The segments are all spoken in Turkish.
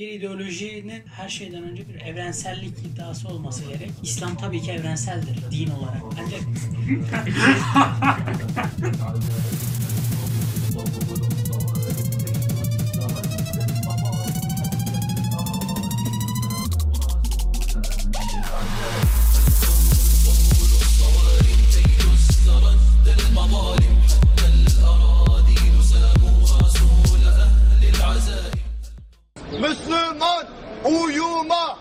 bir ideolojinin her şeyden önce bir evrensellik iddiası olması gerek. İslam tabii ki evrenseldir din olarak. Ancak Müslüman uyuma.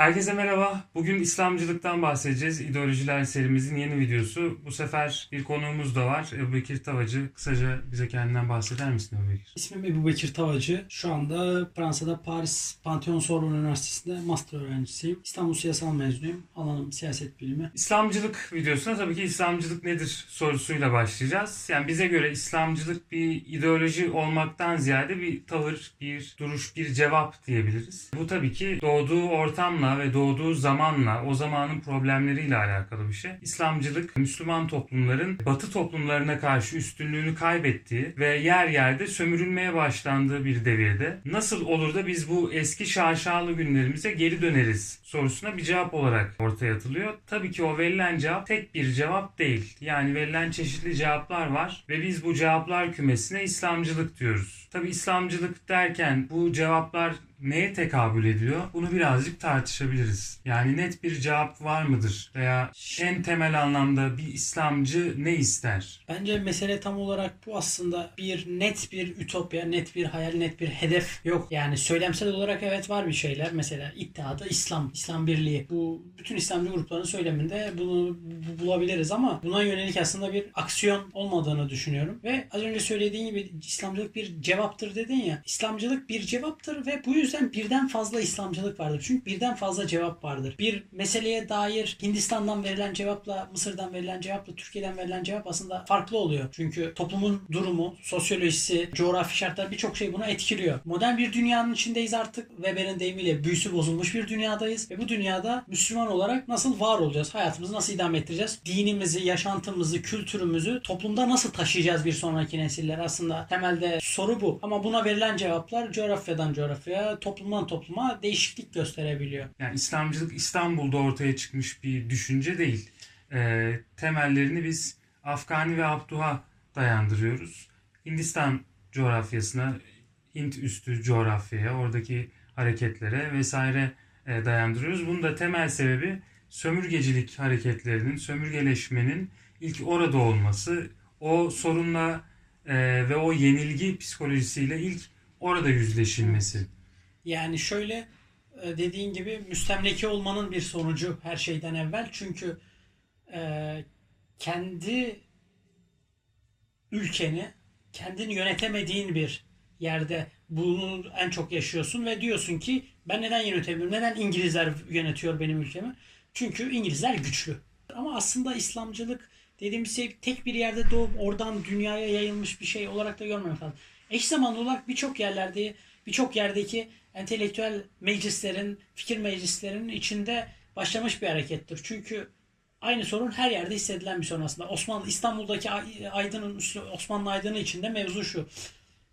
Herkese merhaba. Bugün İslamcılıktan bahsedeceğiz. İdeolojiler serimizin yeni videosu. Bu sefer bir konuğumuz da var. Ebu Bekir Tavacı. Kısaca bize kendinden bahseder misin Ebu Bekir? ismim Ebu Bekir Tavacı. Şu anda Fransa'da Paris Pantheon Sorbonne Üniversitesi'nde master öğrencisiyim. İstanbul Siyasal mezunuyum. Alanım siyaset bilimi. İslamcılık videosuna tabii ki İslamcılık nedir sorusuyla başlayacağız. Yani bize göre İslamcılık bir ideoloji olmaktan ziyade bir tavır, bir duruş, bir cevap diyebiliriz. Bu tabii ki doğduğu ortamla ve doğduğu zamanla, o zamanın problemleriyle alakalı bir şey. İslamcılık Müslüman toplumların Batı toplumlarına karşı üstünlüğünü kaybettiği ve yer yerde sömürülmeye başlandığı bir devirde nasıl olur da biz bu eski şaşalı günlerimize geri döneriz sorusuna bir cevap olarak ortaya atılıyor. Tabii ki o verilen cevap tek bir cevap değil. Yani verilen çeşitli cevaplar var ve biz bu cevaplar kümesine İslamcılık diyoruz. Tabii İslamcılık derken bu cevaplar neye tekabül ediyor? Bunu birazcık tartışabiliriz. Yani net bir cevap var mıdır? Veya en temel anlamda bir İslamcı ne ister? Bence mesele tam olarak bu aslında bir net bir ütopya, net bir hayal, net bir hedef yok. Yani söylemsel olarak evet var bir şeyler. Mesela iddiada İslam, İslam Birliği. Bu bütün İslamcı grupların söyleminde bunu bu- bulabiliriz ama buna yönelik aslında bir aksiyon olmadığını düşünüyorum. Ve az önce söylediğin gibi İslamcılık bir cevaptır dedin ya. İslamcılık bir cevaptır ve bu yüzden birden fazla İslamcılık vardır. Çünkü birden fazla cevap vardır. Bir meseleye dair Hindistan'dan verilen cevapla Mısır'dan verilen cevapla Türkiye'den verilen cevap aslında farklı oluyor. Çünkü toplumun durumu, sosyolojisi, coğrafi şartlar birçok şey buna etkiliyor. Modern bir dünyanın içindeyiz artık. Weber'in deyimiyle büyüsü bozulmuş bir dünyadayız. Ve bu dünyada Müslüman olarak nasıl var olacağız? Hayatımızı nasıl idame ettireceğiz? Dinimizi, yaşantımızı, kültürümüzü toplumda nasıl taşıyacağız bir sonraki nesiller? Aslında temelde soru bu. Ama buna verilen cevaplar coğrafyadan coğrafyaya, toplumdan topluma değişiklik gösterebiliyor. Yani İslamcılık İstanbul'da ortaya çıkmış bir düşünce değil. Ee, temellerini biz Afgani ve Abduh'a dayandırıyoruz. Hindistan coğrafyasına, Hint üstü coğrafyaya, oradaki hareketlere vesaire e, dayandırıyoruz. Bunun da temel sebebi sömürgecilik hareketlerinin, sömürgeleşmenin ilk orada olması, o sorunla e, ve o yenilgi psikolojisiyle ilk orada yüzleşilmesi. Yani şöyle e, dediğin gibi müstemleke olmanın bir sonucu her şeyden evvel. Çünkü e, kendi ülkeni kendin yönetemediğin bir yerde bunu en çok yaşıyorsun ve diyorsun ki ben neden yönetemiyorum? Neden İngilizler yönetiyor benim ülkemi? Çünkü İngilizler güçlü. Ama aslında İslamcılık dediğimiz şey tek bir yerde doğup oradan dünyaya yayılmış bir şey olarak da görmemek lazım. Eş zamanlı olarak birçok yerlerde birçok yerdeki entelektüel meclislerin, fikir meclislerinin içinde başlamış bir harekettir. Çünkü aynı sorun her yerde hissedilen bir sorun aslında. Osmanlı İstanbul'daki Ay- Aydın'ın Osmanlı Aydın'ı içinde mevzu şu.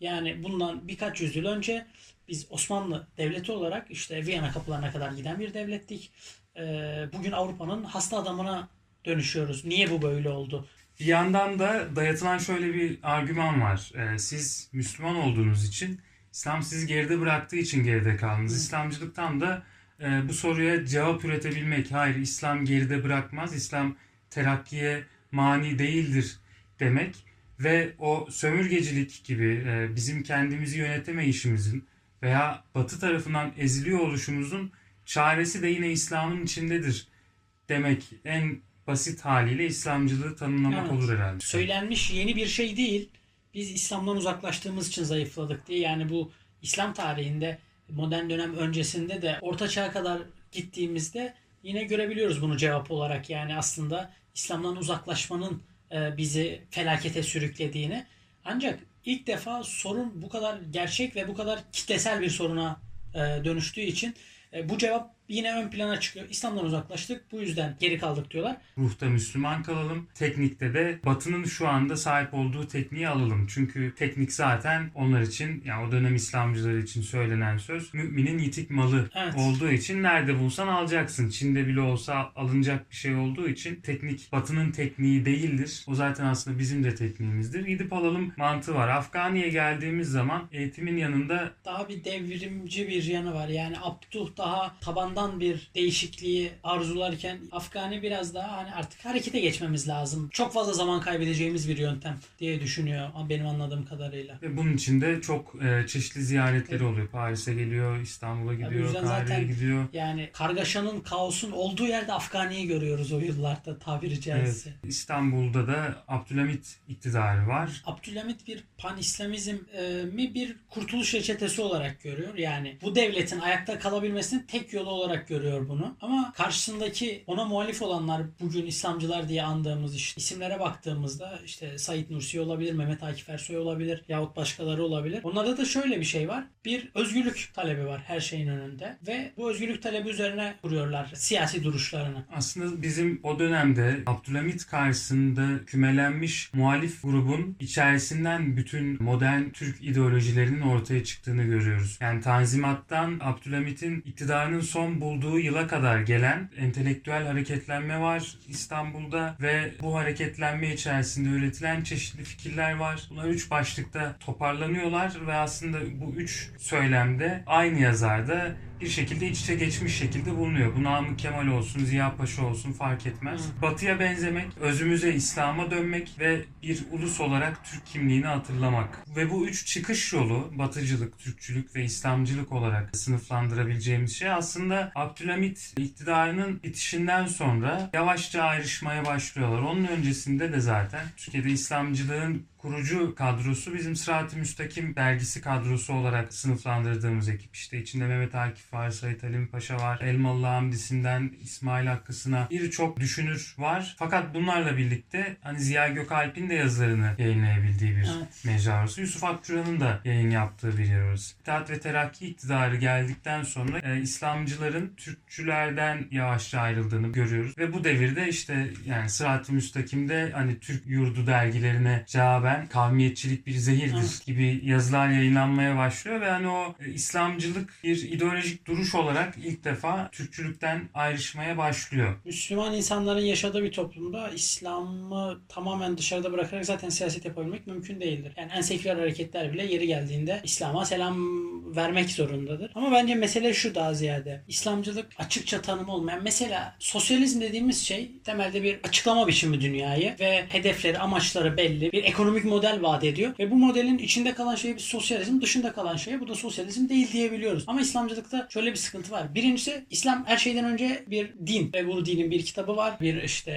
Yani bundan birkaç yüzyıl önce biz Osmanlı devleti olarak işte Viyana kapılarına kadar giden bir devlettik. Ee, bugün Avrupa'nın hasta adamına dönüşüyoruz. Niye bu böyle oldu? Bir yandan da dayatılan şöyle bir argüman var. Ee, siz Müslüman olduğunuz için, İslam sizi geride bıraktığı için geride kaldınız. İslamcılıktan da e, bu soruya cevap üretebilmek. Hayır, İslam geride bırakmaz, İslam terakkiye mani değildir demek. Ve o sömürgecilik gibi e, bizim kendimizi yönetemeyişimizin veya Batı tarafından eziliyor oluşumuzun çaresi de yine İslam'ın içindedir demek en basit haliyle İslamcılığı tanımlamak Evet. olur herhalde. Söylenmiş yeni bir şey değil. Biz İslam'dan uzaklaştığımız için zayıfladık diye. Yani bu İslam tarihinde modern dönem öncesinde de Orta Çağ'a kadar gittiğimizde yine görebiliyoruz bunu cevap olarak. Yani aslında İslam'dan uzaklaşmanın e, bizi felakete sürüklediğini. Ancak ilk defa sorun bu kadar gerçek ve bu kadar kitlesel bir soruna e, dönüştüğü için e, bu cevap yine ön plana çıkıyor. İslam'dan uzaklaştık bu yüzden geri kaldık diyorlar. Ruhta Müslüman kalalım. Teknikte de Batı'nın şu anda sahip olduğu tekniği alalım. Çünkü teknik zaten onlar için yani o dönem İslamcıları için söylenen söz müminin yitik malı Evet. olduğu için nerede bulsan alacaksın. Çin'de bile olsa alınacak bir şey olduğu için teknik Batı'nın tekniği değildir. O zaten aslında bizim de tekniğimizdir. Gidip alalım mantığı var. Afgani'ye geldiğimiz zaman eğitimin yanında Daha bir devrimci bir yanı var. Yani Abduh daha tabandan bir değişikliği arzularken Afgani biraz daha hani artık harekete geçmemiz lazım. Çok fazla zaman kaybedeceğimiz bir yöntem diye düşünüyor benim anladığım kadarıyla. ve bunun içinde çok e, çeşitli ziyaretleri oluyor. Paris'e geliyor, İstanbul'a gidiyor, Kahire'ye gidiyor. Yani kargaşanın, kaosun olduğu yerde Afgani'yi görüyoruz o yıllarda tabiri caizse. Evet. İstanbul'da da Abdülhamit iktidarı var. Abdülhamit bir pan-İslamizm e, mi bir kurtuluş reçetesi olarak görüyor. Yani bu devletin ayakta kalabilmesinin tek yolu olarak görüyor bunu. Ama karşısındaki ona muhalif olanlar bugün İslamcılar diye andığımız işte isimlere baktığımızda işte Said Nursi olabilir, Mehmet Akif Ersoy olabilir yahut başkaları olabilir. Onlarda da şöyle bir şey var. Bir özgürlük talebi var her şeyin önünde ve bu özgürlük talebi üzerine kuruyorlar siyasi duruşlarını. Aslında bizim o dönemde Abdülhamit karşısında kümelenmiş muhalif grubun içerisinden bütün modern Türk ideolojilerinin ortaya çıktığını görüyoruz. Yani Tanzimat'tan Abdülhamit'in iktidarının son bulduğu yıla kadar gelen entelektüel hareketlenme var İstanbul'da ve bu hareketlenme içerisinde üretilen çeşitli fikirler var. Bunlar üç başlıkta toparlanıyorlar ve aslında bu üç söylemde aynı yazarda bir şekilde iç içe geçmiş şekilde bulunuyor. Bu Namık Kemal olsun, Ziya Paşa olsun fark etmez. Hı. Batıya benzemek, özümüze İslam'a dönmek ve bir ulus olarak Türk kimliğini hatırlamak. Ve bu üç çıkış yolu Batıcılık, Türkçülük ve İslamcılık olarak sınıflandırabileceğimiz şey aslında Abdülhamit iktidarının bitişinden sonra yavaşça ayrışmaya başlıyorlar. Onun öncesinde de zaten Türkiye'de İslamcılığın kurucu kadrosu bizim Sırat-ı Müstakim dergisi kadrosu olarak sınıflandırdığımız ekip. İşte içinde Mehmet Akif var, Sait Halim Paşa var, Elmalı Hamdisi'nden İsmail Hakkı'sına birçok düşünür var. Fakat bunlarla birlikte hani Ziya Gökalp'in de yazılarını yayınlayabildiği bir Evet. mecra orası. Yusuf Akçura'nın da yayın yaptığı bir yer orası. İttihat ve Terakki iktidarı geldikten sonra e, İslamcıların Türkçülerden yavaşça ayrıldığını görüyoruz. Ve bu devirde işte yani Sırat-ı Müstakim'de hani Türk yurdu dergilerine cevaben kavmiyetçilik bir zehirdir Evet. gibi yazılar yayınlanmaya başlıyor ve hani o e, İslamcılık bir ideolojik duruş olarak ilk defa Türkçülükten ayrışmaya başlıyor. Müslüman insanların yaşadığı bir toplumda İslam'ı tamamen dışarıda bırakarak zaten siyaset yapabilmek mümkün değildir. Yani en seküler hareketler bile yeri geldiğinde İslam'a selam vermek zorundadır. Ama bence mesele şu daha ziyade. İslamcılık açıkça tanımı olmayan. Mesela sosyalizm dediğimiz şey temelde bir açıklama biçimi dünyayı ve hedefleri, amaçları belli. Bir ekonomik model vaat ediyor. Ve bu modelin içinde kalan şeye biz sosyalizm, dışında kalan şeye bu da sosyalizm değil diyebiliyoruz. Ama İslamcılıkta şöyle bir sıkıntı var. Birincisi İslam her şeyden önce bir din ve bu dinin bir kitabı var. Bir işte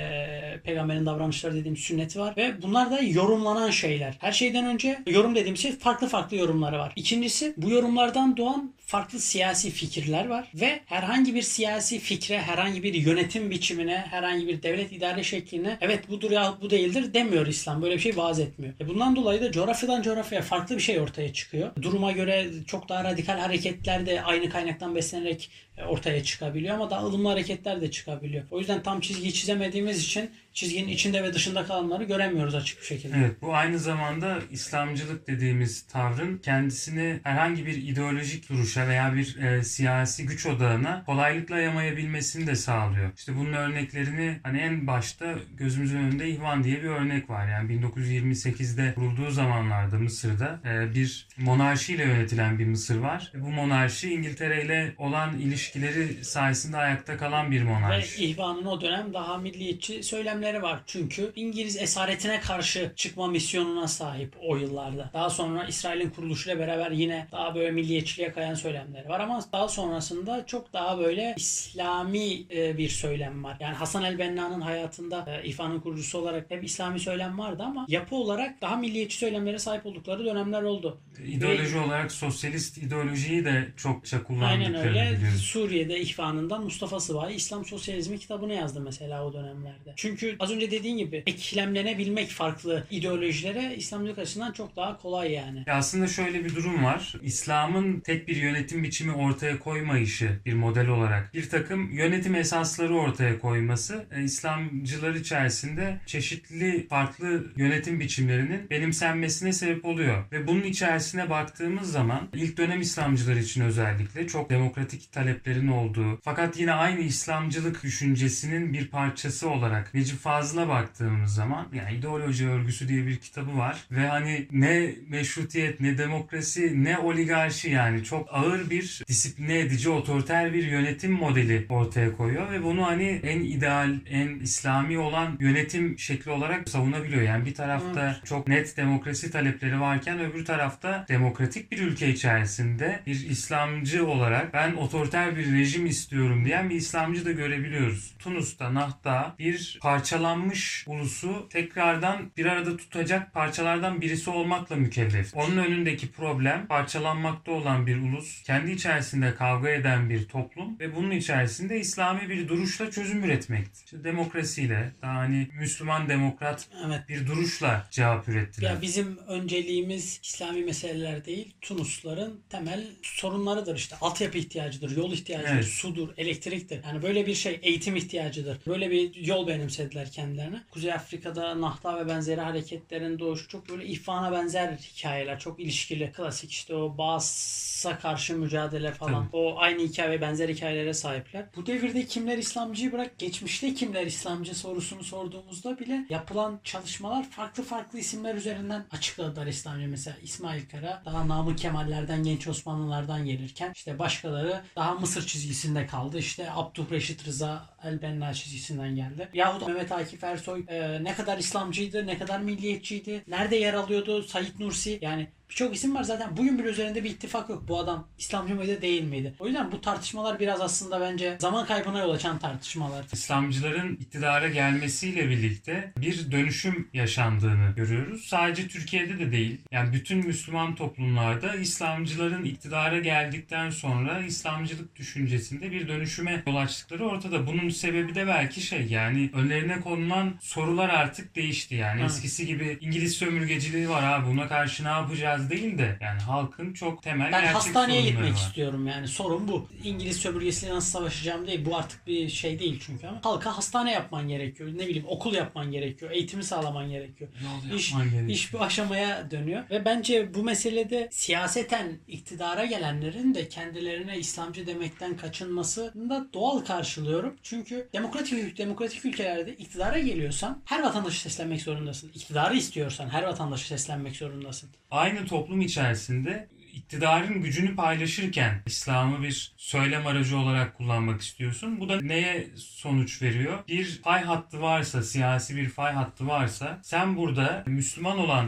peygamberin davranışları dediğimiz sünneti var ve bunlar da yorumlanan şeyler. Her şeyden önce yorum dediğimiz şey farklı farklı yorumları var. İkincisi bu yorumlardan doğan farklı siyasi fikirler var ve herhangi bir siyasi fikre, herhangi bir yönetim biçimine, herhangi bir devlet idare şekline evet budur ya bu değildir demiyor İslam. Böyle bir şey vaaz etmiyor. E bundan dolayı da coğrafyadan coğrafyaya farklı bir şey ortaya çıkıyor. Duruma göre çok daha radikal hareketler de aynı kaynaktan beslenerek ortaya çıkabiliyor ama daha ılımlı hareketler de çıkabiliyor. O yüzden tam çizgiyi çizemediğimiz için çizginin içinde ve dışında kalanları göremiyoruz açık bir şekilde. Evet bu aynı zamanda İslamcılık dediğimiz tavrın kendisini herhangi bir ideolojik duruşa veya bir e, siyasi güç odağına kolaylıkla yamayabilmesini de sağlıyor. İşte bunun örneklerini hani en başta gözümüzün önünde İhvan diye bir örnek var. Yani 1928'de kurulduğu zamanlarda Mısır'da e, bir monarşiyle yönetilen bir Mısır var. Bu monarşi İngiltere ile olan ilişkileri sayesinde ayakta kalan bir Ve monarşi. İhvan'ın o dönem daha milliyetçi söylemleri var. Çünkü İngiliz esaretine karşı çıkma misyonuna sahip o yıllarda. Daha sonra İsrail'in kuruluşuyla beraber yine daha böyle milliyetçiliğe kayan söylemleri var ama daha sonrasında çok daha böyle İslami e, bir söylem var. Yani Hasan el-Benna'nın hayatında e, İhvan'ın kurucusu olarak hep İslami söylem vardı ama yapı olarak daha milliyetçi söylemlere sahip oldukları dönemler oldu. İdeoloji olarak sosyalist ideolojiyi de çokça Aynen kullandıklarını öyle. biliyoruz. Suriye'de ihvanından Mustafa Sıvahi İslam Sosyalizmi kitabını yazdı mesela o dönemlerde. Çünkü az önce dediğin gibi eklemlenebilmek farklı ideolojilere İslamcılık açısından çok daha kolay yani. Ya aslında şöyle bir durum var. İslam'ın tek bir yönetim biçimi ortaya koymayışı bir model olarak bir takım yönetim esasları ortaya koyması e, İslamcılar içerisinde çeşitli farklı yönetim biçimlerinin benimsenmesine sebep oluyor. Ve bunun içerisine baktığımız zaman ilk dönem İslamcılar için özellikle çok demokratik taleplerin olduğu fakat yine aynı İslamcılık düşüncesinin bir parçası olarak Necip Fazıl'a baktığımız zaman yani ideoloji örgüsü diye bir kitabı var ve hani ne meşrutiyet ne demokrasi ne oligarşi yani çok ağır bir disipline edici otoriter bir yönetim modeli ortaya koyuyor ve bunu hani en ideal en İslami olan yönetim şekli olarak savunabiliyor. Yani bir tarafta çok net demokrasi talepleri varken öbür tarafta demokratik bir ülke içerisinde bir İslamcı olarak ben otoriter bir rejim istiyorum diyen bir İslamcı da görebiliyoruz. Tunus'ta, Nahda'da bir parçalanmış ulusu tekrardan bir arada tutacak parçalardan birisi olmakla mükellef. Onun önündeki problem parçalanmakta olan bir ulus, kendi içerisinde kavga eden bir toplum ve bunun içerisinde İslami bir duruşla çözüm üretmekti. İşte demokrasiyle, daha hani Müslüman demokrat Evet. bir duruşla cevap ürettiler. Ya bizim önceliğimiz İslami meseleler değil, Tunusların temel sorunlarıdır işte. Altyapı ihtiyacıdır, yol ihtiyacıdır, Evet. sudur, elektriktir. Yani böyle bir şey eğitim ihtiyacıdır. Böyle bir yol benimsediler kendilerine. Kuzey Afrika'da Nahta ve benzeri hareketlerin doğuşu çok böyle ihvana benzer hikayeler. Çok ilişkili. Klasik işte o Baas'a karşı mücadele falan. Tabii. O aynı hikaye ve benzer hikayelere sahipler. Bu devirde kimler İslamcıyı bırak geçmişte kimler İslamcı sorusunu sorduğumuzda bile yapılan çalışmalar farklı farklı isimler üzerinden açıkladılar İslamcı. Mesela İsmail Kara daha Namık Kemallerden genç Osmanlılardan gelirken işte başkaları daha Mısır çizgisinde kaldı. İşte Abdülreşit Rıza El-Benna çizgisinden geldi. Yahut Mehmet Akif Ersoy e, ne kadar İslamcıydı, ne kadar milliyetçiydi, nerede yer alıyordu, Said Nursi yani Birçok isim var zaten. Bugün bile üzerinde bir ittifak yok. Bu adam İslamcı mıydı değil miydi? O yüzden bu tartışmalar biraz aslında bence zaman kaybına yol açan tartışmalar. İslamcıların iktidara gelmesiyle birlikte bir dönüşüm yaşandığını görüyoruz. Sadece Türkiye'de de değil. Yani bütün Müslüman toplumlarda İslamcıların iktidara geldikten sonra İslamcılık düşüncesinde bir dönüşüme yol açtıkları ortada. Bunun sebebi de belki şey yani önlerine konulan sorular artık değişti. Yani eskisi gibi İngiliz sömürgeciliği var abi buna karşı ne yapacağız değil de yani halkın çok temel Ben gerçek hastaneye sorunları gitmek var. istiyorum yani. Sorun bu. İngiliz sömürgesiyle nasıl savaşacağım değil. Bu artık bir şey değil çünkü ama. Halka hastane yapman gerekiyor. Ne bileyim okul yapman gerekiyor. Eğitimi sağlaman gerekiyor. Yol İş, yapman gerekiyor. iş bu aşamaya dönüyor. Ve bence bu meselede siyaseten iktidara gelenlerin de kendilerine İslamcı demekten kaçınmasını da doğal karşılıyorum. Çünkü demokratik demokratik ülkelerde iktidara geliyorsan her vatandaşı seslenmek zorundasın. İktidarı istiyorsan her vatandaşı seslenmek zorundasın. aynı toplum içerisinde iktidarın gücünü paylaşırken İslam'ı bir söylem aracı olarak kullanmak istiyorsun. Bu da neye sonuç veriyor? Bir fay hattı varsa, siyasi bir fay hattı varsa sen burada Müslüman olan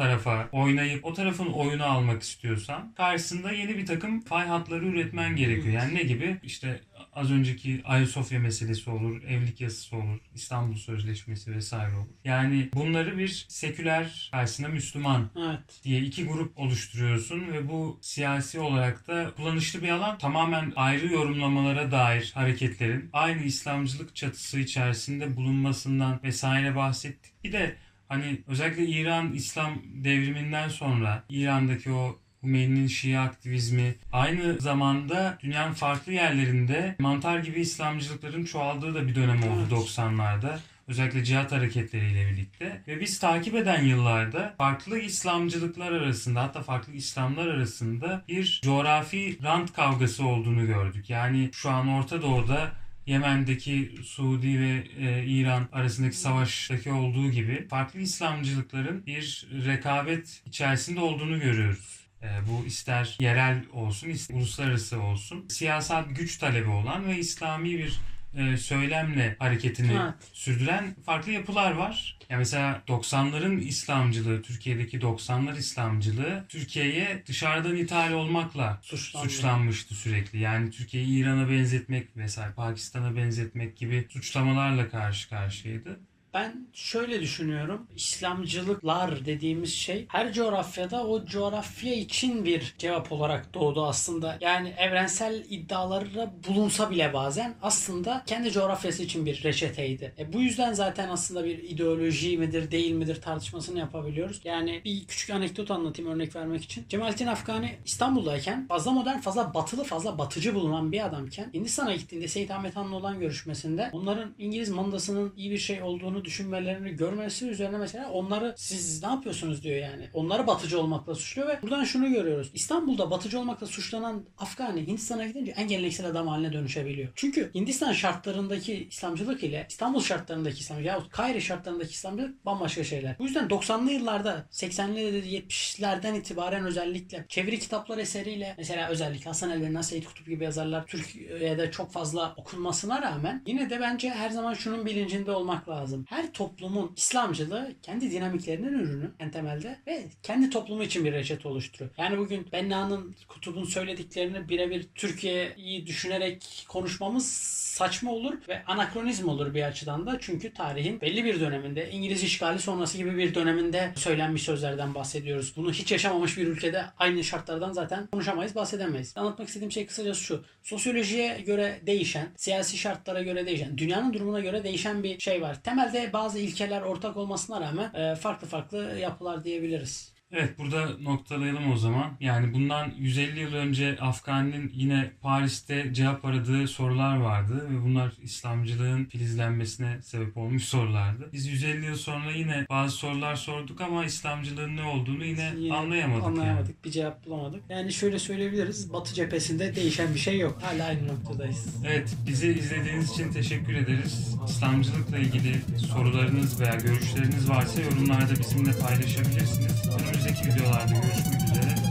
tarafa oynayıp o tarafın oyunu almak istiyorsan karşısında yeni bir takım fay hatları üretmen gerekiyor. Yani ne gibi? İşte az önceki Ayasofya meselesi olur, evlilik yasası olur, İstanbul Sözleşmesi vesaire olur. Yani bunları bir seküler karşısında Müslüman Evet. diye iki grup oluşturuyorsun ve bu siyasi olarak da kullanışlı bir alan. Tamamen ayrı yorumlamalara dair hareketlerin aynı İslamcılık çatısı içerisinde bulunmasından vesaire bahsettik. Bir de hani özellikle İran İslam devriminden sonra İran'daki o Hümeyni'nin Şia aktivizmi aynı zamanda dünyanın farklı yerlerinde mantar gibi İslamcılıkların çoğaldığı da bir dönem oldu Evet. 90'larda. Özellikle cihat hareketleriyle birlikte. Ve biz takip eden yıllarda farklı İslamcılıklar arasında hatta farklı İslamlar arasında bir coğrafi rant kavgası olduğunu gördük. Yani şu an Orta Doğu'da Yemen'deki Suudi ve e, İran arasındaki savaştaki olduğu gibi farklı İslamcılıkların bir rekabet içerisinde olduğunu görüyoruz. E, bu ister yerel olsun, ister uluslararası olsun. Siyasal güç talebi olan ve İslami bir e, söylemle hareketini Evet. sürdüren farklı yapılar var. Ya mesela 90'ların İslamcılığı, Türkiye'deki 90'lar İslamcılığı Türkiye'ye dışarıdan ithal olmakla Suçlandı. suçlanmıştı sürekli. Yani Türkiye'yi İran'a benzetmek vesaire, Pakistan'a benzetmek gibi suçlamalarla karşı karşıyaydı. Ben şöyle düşünüyorum. İslamcılıklar dediğimiz şey her coğrafyada o coğrafya için bir cevap olarak doğdu aslında. Yani evrensel iddialara bulunsa bile bazen aslında kendi coğrafyası için bir reçeteydi. E bu yüzden zaten aslında bir ideoloji midir değil midir tartışmasını yapabiliyoruz. Yani bir küçük anekdot anlatayım örnek vermek için. Cemalettin Afgani İstanbul'dayken fazla modern, fazla batılı, fazla batıcı bulunan bir adamken Hindistan'a gittiğinde Seyit Ahmet Han'la olan görüşmesinde onların İngiliz mandasının iyi bir şey olduğunu düşünmelerini görmesi üzerine mesela onları siz ne yapıyorsunuz diyor yani. Onları batıcı olmakla suçluyor ve buradan şunu görüyoruz. İstanbul'da batıcı olmakla suçlanan Afgani Hindistan'a gidince en geleneksel adam haline dönüşebiliyor. Çünkü Hindistan şartlarındaki İslamcılık ile İstanbul şartlarındaki İslamcılık yahut Kahire şartlarındaki İslamcılık bambaşka şeyler. Bu yüzden 90'lı yıllarda 80'li 70'lerden itibaren özellikle çeviri kitaplar eseriyle mesela özellikle Hasan el-Benna, Seyit Kutup gibi yazarlar Türkiye'de çok fazla okunmasına rağmen yine de bence her zaman şunun bilincinde olmak lazım. Her toplumun İslamcılığı kendi dinamiklerinin ürünü en temelde ve kendi toplumu için bir reçete oluşturuyor. Yani bugün Benna'nın Kutup'un söylediklerini birebir Türkiye'yi düşünerek konuşmamız saçma olur ve anakronizm olur bir açıdan da. Çünkü tarihin belli bir döneminde İngiliz işgali sonrası gibi bir döneminde söylenmiş sözlerden bahsediyoruz. Bunu hiç yaşamamış bir ülkede aynı şartlardan zaten konuşamayız, bahsedemeyiz. Anlatmak istediğim şey kısacası şu. Sosyolojiye göre değişen, siyasi şartlara göre değişen, dünyanın durumuna göre değişen bir şey var. Temelde bazı ilkeler ortak olmasına rağmen e, farklı farklı yapılar diyebiliriz. Evet burada noktalayalım o zaman. Yani bundan 150 yıl önce Afgani'nin yine Paris'te cevap aradığı sorular vardı ve bunlar İslamcılığın filizlenmesine sebep olmuş sorulardı. Biz 150 yıl sonra yine bazı sorular sorduk ama İslamcılığın ne olduğunu yine, Yine anlayamadık. Anlayamadık. Bir cevap bulamadık. Yani şöyle söyleyebiliriz. Batı cephesinde değişen bir şey yok. Hala aynı noktadayız. Yani. Evet bizi izlediğiniz için teşekkür ederiz. İslamcılıkla ilgili sorularınız veya görüşleriniz varsa yorumlarda bizimle paylaşabilirsiniz. Önümüzdeki videolarda görüşmek üzere.